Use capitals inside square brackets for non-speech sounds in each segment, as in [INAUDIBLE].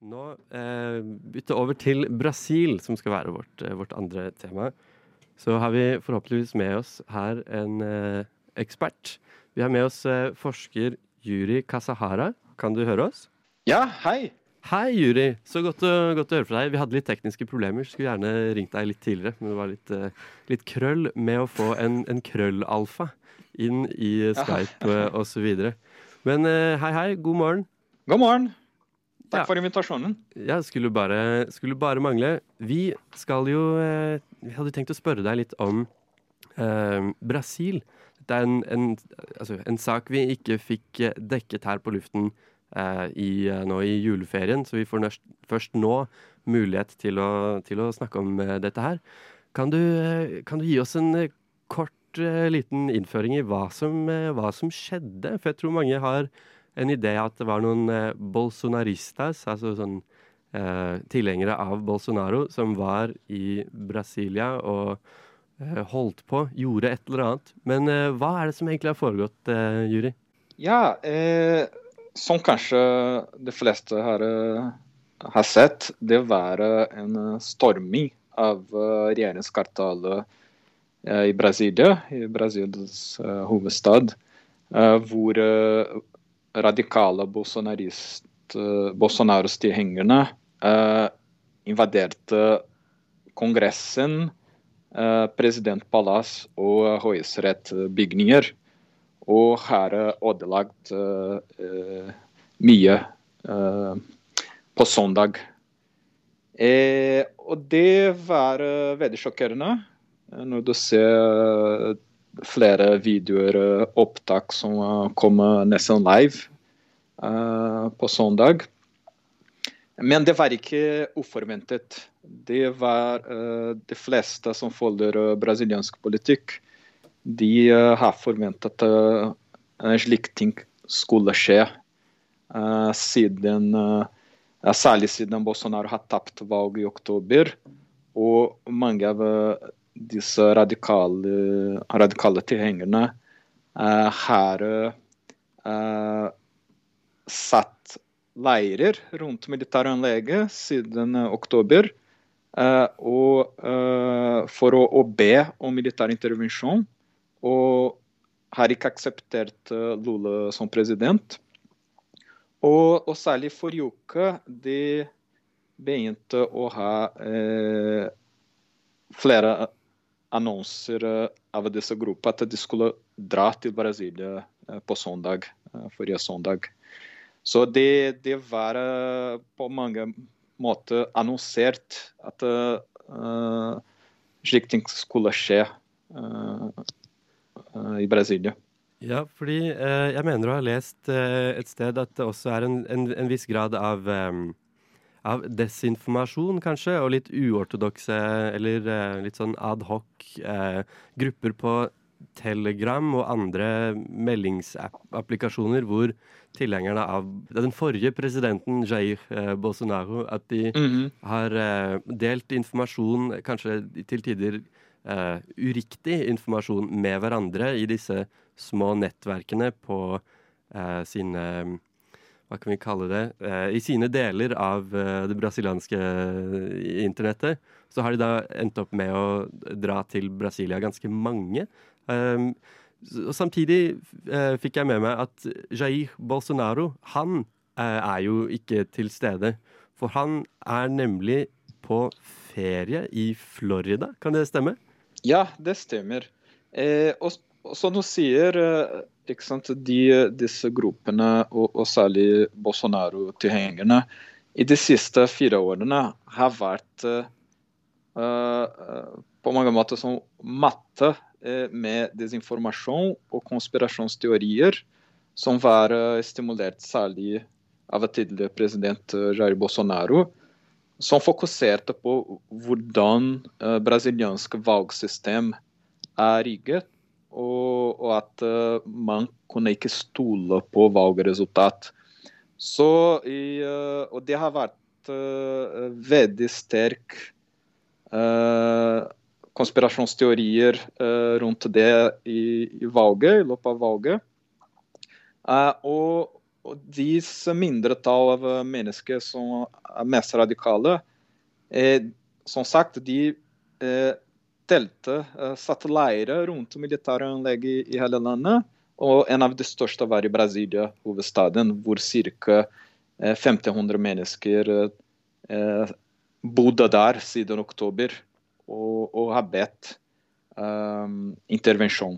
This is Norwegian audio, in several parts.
nå eh, bytte over til Brasil, som skal være vårt, eh, vårt, andre tema. Så har vi forhåpentligvis med oss her en eh, ekspert. Vi har med oss eh, forsker Yuri Kasahara. Kan du høre oss? Ja, hei. Hei, Yuri. Så godt å, godt å høre fra deg. Vi hadde litt tekniske problemer. Skulle gjerne ringt deg litt tidligere, men det var litt, eh, litt krøll med å få en, en krøllalfa inn i Skype ja. osv. Men eh, hei, hei. God morgen. God morgen. Takk Ja. for invitasjonen. Ja, skulle bare, skulle bare mangle. Vi skal jo eh, Vi hadde tenkt å spørre deg litt om eh, Brasil. Det er en, en, altså, en sak vi ikke fikk eh, dekket her på luften eh, i, eh, nå i juleferien, så vi får nørst, først nå mulighet til å, til å snakke om eh, dette her. Kan du, kan du gi oss en kort liten innføring i hva som, hva som skjedde? For jeg tror mange har en idé at det var noen eh, bolsonaristas, altså sånn eh, tilhengere av Bolsonaro, som var i Brasilia og eh, holdt på, gjorde et eller annet. Men eh, hva er det som egentlig har foregått, Juri? Ja, som kanskje de fleste eh, har sett, det var en storming av regjeringskvartalet i Brasilia, i Brasils hovedstad, hvor radikale eh, Bolsonaros tilhengerne eh, invaderte Kongressen, eh, presidentpalass og høyesterettsbygninger. Og har ødelagt mye på søndag. Og det var veldig sjokkerende når du ser flere videoer, eh, opptak som kom kommer nesten live eh, på søndag. Men det var ikke uforventet. Det var eh, de fleste som følger eh, brasiliansk politikk, de eh, har forventet at en slik ting skulle skje. eh, siden, eh, særlig siden Bolsonaro har tapt valget i oktober. Og mange av eh, disse radikale, radikale tilhengerne eh, har eh, satt leirer rundt militæranlegget siden eh, oktober. eh, og eh, for å, å be om militær intervensjon. Og har ikke akseptert eh, Lula som president. Og, og særlig forrige uke de begynte å ha eh, flere annonser eh, av disse gruppene at de skulle dra til Brasilia eh, på søndag, eh, forrige søndag. Så det, det var på mange måter annonsert at uh, slik ting skulle skje uh, uh, i Brasilia. Ja, fordi jeg mener å ha lest et sted at det også er en, en, en viss grad av, em, av desinformasjon, kanskje, og litt uortodokse eller eh, litt sånn adhoc eh, grupper på Telegram og andre meldingsapplikasjoner hvor tilhengerne av den forrige presidenten, Jair eh, Bolsonaro, at de har eh, delt informasjon, kanskje til tider eh, uriktig informasjon, med hverandre i disse små nettverkene på eh, sine Hva kan vi kalle det? Eh, I sine deler av eh, det brasilianske eh, internettet. Så har de da endt opp med å dra til Brasilia ganske mange. Um, og samtidig fikk jeg med meg at Jair Bolsonaro, han er jo ikke til stede. For han er nemlig på ferie i Florida, kan det stemme? Ja, det stemmer. Eh, og som du sier, eh, de, disse gruppene, og, og særlig Bolsonaro-tilhengerne, i de siste fire årene har vært eh, på mange måter som matte med desinformasjon og konspirasjonsteorier, som var stimulert særlig av tidligere president Jair Bolsonaro som fokuserte på hvordan uh, brasiliansk valgsystem er rigget, og, og at uh, man kunne ikke stole på valgresultat. Så i, uh, og det har vært uh, veldig sterk konspirasjonsteorier rundt det i, i valget, i løpet av valget. Og, og disse mindretall av mennesker som er mest radikale, som sagt, de eh, telte, eh, satte leire rundt militæranlegget i, hele landet. Og en av de største var i Brasilia, hovedstaden, hvor ca. 1500 mennesker eh, bodde der siden oktober og, og har bedt um, intervensjon.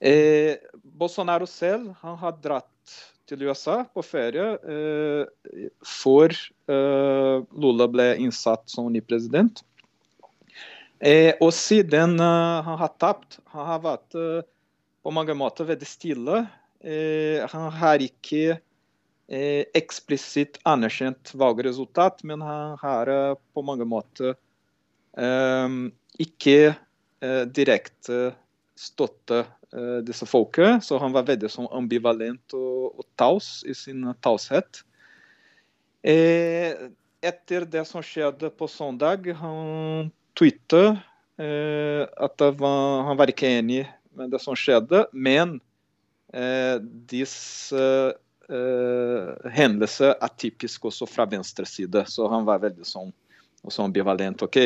Eh, Bolsonaro selv han har dratt til USA på ferie eh, før eh, Lula ble innsatt som ny president. Eh, og siden uh, han har tapt, han har vært uh, på mange måter veldig stille. Eh, han har ikke eksplisitt anerkjent valgresultat, men han har på mange måter ikke direkte støtte uh, disse folket. Så han var veldig sånn ambivalent og, og taus i sin taushet. Eh, etter det som skjedde på søndag, han twittet eh, at var, han var ikke enig med det som skjedde, men eh, disse eh, hendelser er typisk også fra venstre side. Så han var veldig sånn også ambivalent. OK,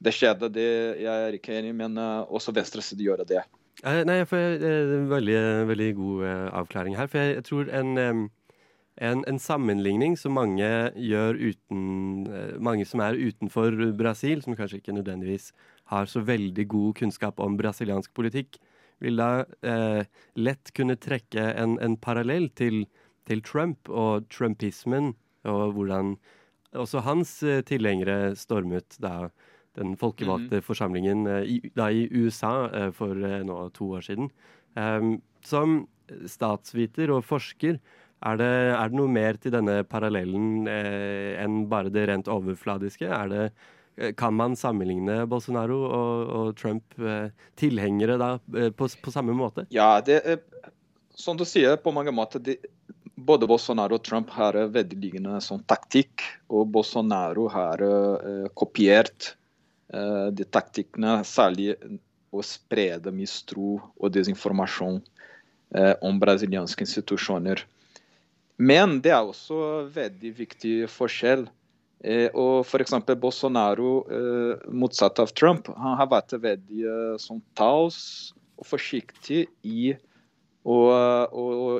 det skjedde, det, jeg er ikke enig, men uh, også venstre side gjør det. Nei, nei, jeg får en veldig, veldig god eh, avklaring her. For jeg, jeg tror en, en, en, sammenligning som mange gjør uten Mange som er utenfor Brasil, som kanskje ikke nødvendigvis har så veldig god kunnskap om brasiliansk politikk, vil da eh, lett kunne trekke en, en parallell til, til, Trump og trumpismen, og hvordan også hans tilhengere stormet da den folkevalgte mm. forsamlingen eh, i, da i USA eh, for eh, nå to år siden. Um, som statsviter og forsker, er det, er det, noe mer til denne parallellen eh, enn bare det rent overfladiske? Er det, kan man sammenligne Bolsonaro og, og Trump eh, tilhengere da på, på, samme måte? Ja, det er, som du sier, på mange måter det, både Bolsonaro og Trump har veldig lignende sånn taktikk. Og Bolsonaro har eh, kopiert Eh, de taktikkene, særlig å sprede mistro og desinformasjon eh, om brasilianske institusjoner. Men det er også veldig viktig forskjell. Eh, og F.eks. Bolsonaro, eh, motsatt av Trump, han har vært veldig eh, sånn taus og forsiktig i å,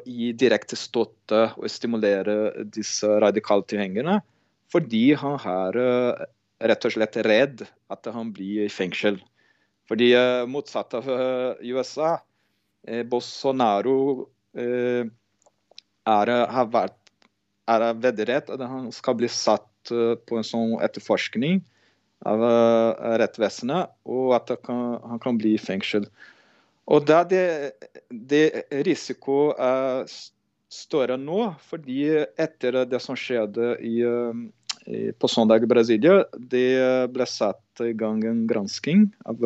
gi direkte støtte og stimulere disse radikale tilhengerne, fordi han har eh, rett og slett redd at han blir i fengsel. Fordi motsatt av USA, Bolsonaro er, har vært er vedrett at han skal bli satt uh, på en sånn etterforskning av uh, rettsvesenet, og at han kan, han kan, bli i fengsel. Og da det, det risiko er større nå, fordi etter det som skjedde i på søndag i Brasilia, det ble satt i gang en gransking av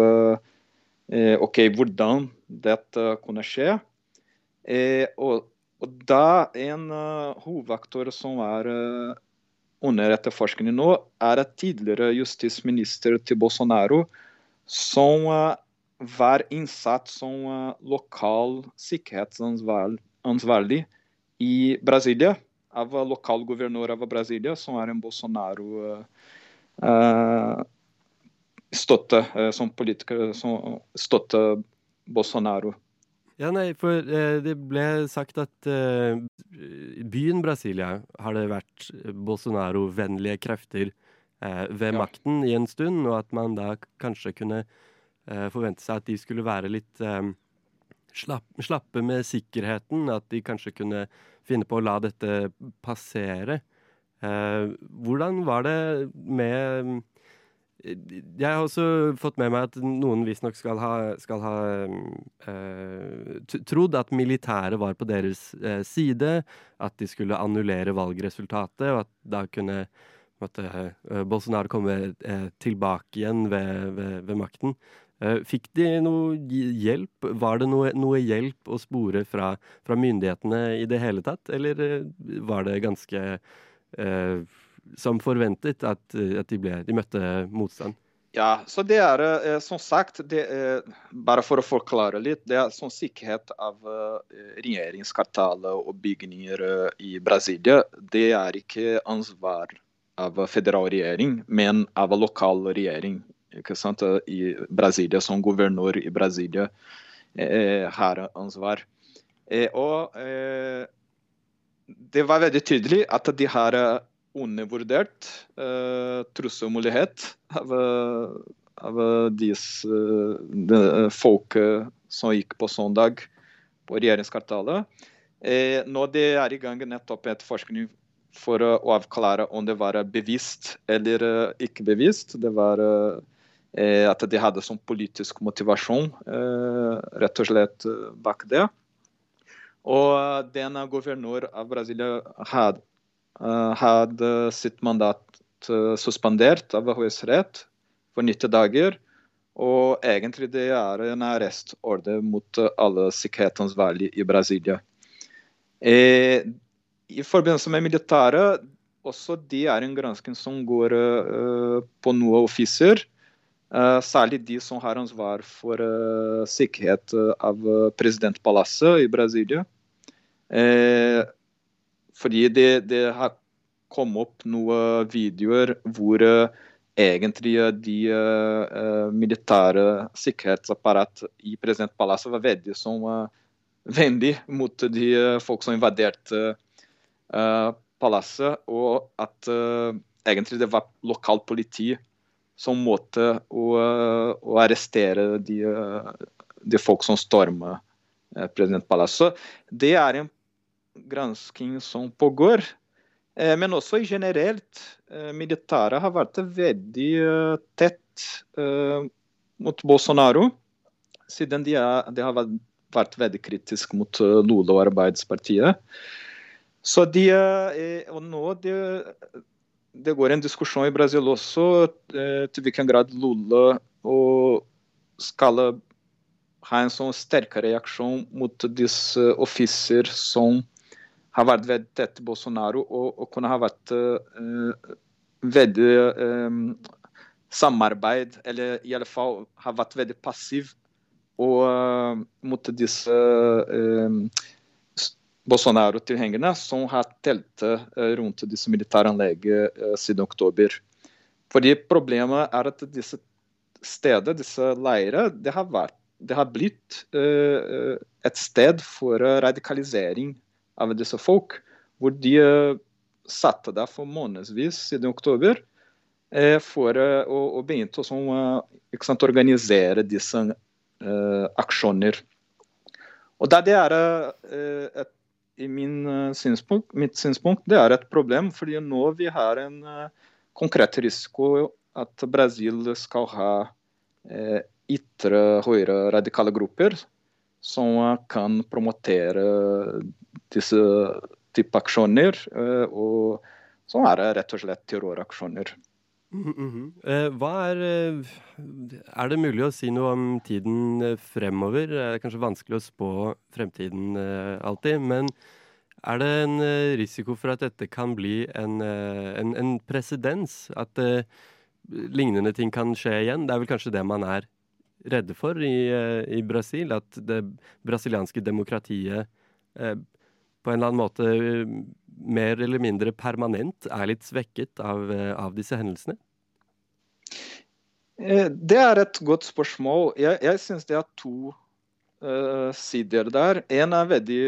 eh, ok, hvordan dette kunne skje. Eh, og, og, da en uh, hovedaktor som er uh, under etterforskning nå, er et tidligere justisminister til Bolsonaro som uh, var innsatt som lokal sikkerhetsansvarlig i Brasilia av lokalgovernør av Brasilia, som er en Bolsonaro uh, støtte uh, som politiker som støtter Bolsonaro. Ja, nei, for eh, det ble sagt at eh, byen Brasilia har det vært Bolsonaro-vennlige krefter ved ja. makten i en stund, og at man da kanskje kunne forvente seg at de skulle være litt slapp, slappe med sikkerheten. At de kanskje kunne finne på å la dette passere. Eh, hvordan var det med Jeg har også fått med meg at noen visstnok skal ha, skal ha eh, trodd at militæret var på deres eh, side, at de skulle annullere valgresultatet, og at da kunne måtte, eh, Bolsonaro komme tilbake igjen ved, ved, ved makten. Fikk de noe hjelp? Var det noe, noe hjelp å spore fra, fra, myndighetene i det hele tatt, eller var det ganske eh, som forventet at, at de, ble, de, møtte motstand? Ja, så det er eh, som sagt det, eh, Bare for å forklare litt. Det er sånn sikkerhet av eh, regjeringskvartalet og bygninger eh, i Brasilia. Det er ikke ansvar av federal regjering, men av lokal regjering. Ikke sant? I Brasilia, som guvernør i Brasilia eh, har ansvar. Eh, og det var veldig tydelig at de har undervurdert uh, trusselmulighet av, av disse de, folket som gikk på søndag på regjeringskvartalet. Eh, nå det er i gang nettopp et forskning for å avklare om det var bevisst eller uh, ikke bevisst. Det var uh, at de hadde som politisk motivasjon, uh, rett og slett bak det. Og denne guvernør av Brasilia hadde Eh, hadde sitt mandat eh, suspendert av Høyesterett for 90 dager. Og egentlig det er en arrestordre mot alle sikkerhetsansvarlige i Brasilia. Eh, I forbindelse med militæret, også de er en gransking som går uh, på noen offiser. Uh, særlig de som har ansvar for uh, sikkerhet av presidentpalasset i Brasilia. Fordi det, det har kommet opp noen videoer hvor uh, egentlig de uh, militære sikkerhetsapparat i presidentpalasset var veldig som vennlig mot de folk som invaderte palasset, og at egentlig det var lokalt politi som måtte å, å arrestere de, de, folk som stormet presidentpalasset. Det er en gransking som pågår. Eh, men også generelt. Eh, militæret har vært veldig eh, tett mot Bolsonaro, siden de, er, de har vært veldig kritiske mot Lula og Arbeidspartiet. Så de, og nå det, det går en diskusjon i Brasil også til hvilken grad Lula skal ha en sånn sterkere reaksjon mot disse offiser som har vært tett til Bolsonaro og, og kunne ha vært uh, veldig um, samarbeid, eller i alle fall har vært veldig passiv og, uh, mot disse uh, Bolsonaro-tilhengerne som har teltet rundt disse militæranleggene siden oktober. Fordi Problemet er at disse steder, disse leirer, det det har blitt et sted for radikalisering av disse folk, hvor de satt der for månedsvis siden oktober eh, for eh, å, å begynne å sånn, sant, organisere disse uh, aksjoner. Og det er et, i min synspunkt, mitt synspunkt det er et problem, fordi nå vi har en konkret risiko at Brasil skal ha uh, ytre høyre radikale grupper som kan promotere disse type aksjoner. Eh, og som er rett og slett terroraksjoner. Mm -hmm. Hva er Er det mulig å si noe om tiden fremover? Det er kanskje vanskelig å spå fremtiden alltid, men er det en risiko for at dette kan bli en, en, en presedens? At lignende ting kan skje igjen? Det er vel kanskje det man er redde for i, i Brasil? At det brasilianske demokratiet eh, på en eller annen måte eh, mer eller mindre permanent er litt svekket av, eh, av disse hendelsene? Eh, det er et godt spørsmål. Jeg, jeg syns det er to uh, sider der. En er veldig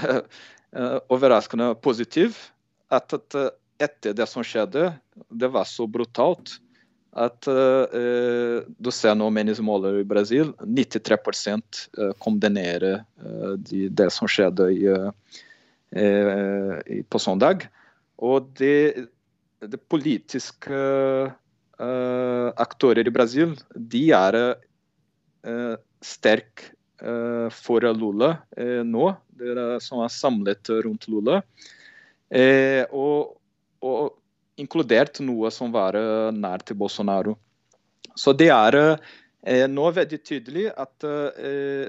uh, [LAUGHS] overraskende positiv. At, at etter det som skjedde, det var så brutalt at uh, du ser nå meningsmåler i Brasil 93 uh, kondemnerer uh, de, det som skjedde i, uh, på søndag. Og det, det politiske aktører i Brasil de er uh, sterke for Lula nå. Dere som er samlet rundt Lula. og, og inkludert noe som var eh, nær til Bolsonaro. Så det er eh, nå veldig tydelig at eh,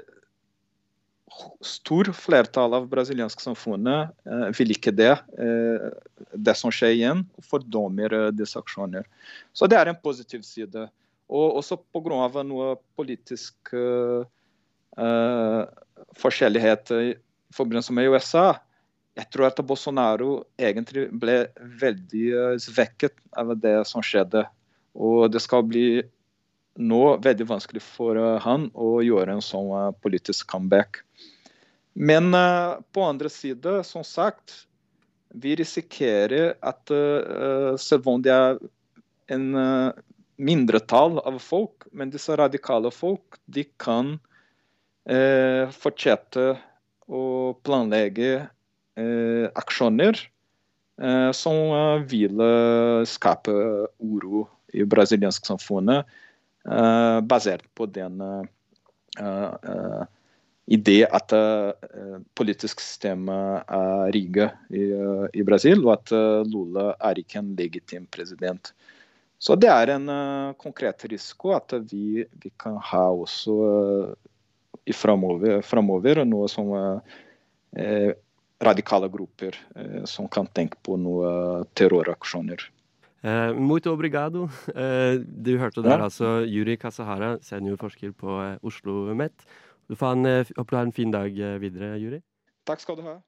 stor flertall av brasilianske samfunnet eh, vil ikke det. Eh, det som skjer igjen, fordømmer eh, disse aksjoner. Så det er en positiv side. Og også pga. noe politisk eh, forskjellighet i forbindelse med USA. Jeg tror at Bolsonaro egentlig ble veldig svekket av det som skjedde. Og det skal bli nå veldig vanskelig for han å gjøre en sånn politisk comeback. Men på andre side, som sagt, vi risikerer at selv om det er en mindretall av folk, men disse radikale folk, de kan fortsette å planlegge aksjoner som vil skape uro i brasiliansk samfunnet, basert på den idé at uh, politisk system er rigget i, uh, i, Brasil, og at uh, Lula er ikke en legitim president. Så det er en konkret risiko at vi, vi kan ha også i framover, framover noe som radikale grupper som kan tenke på noen terroraksjoner. Eh, muito obrigado. Eh, du hørte der ja. altså Yuri Kasahara, seniorforsker på Oslo OsloMet. Du får har en fin dag videre, Juri. Takk skal du ha.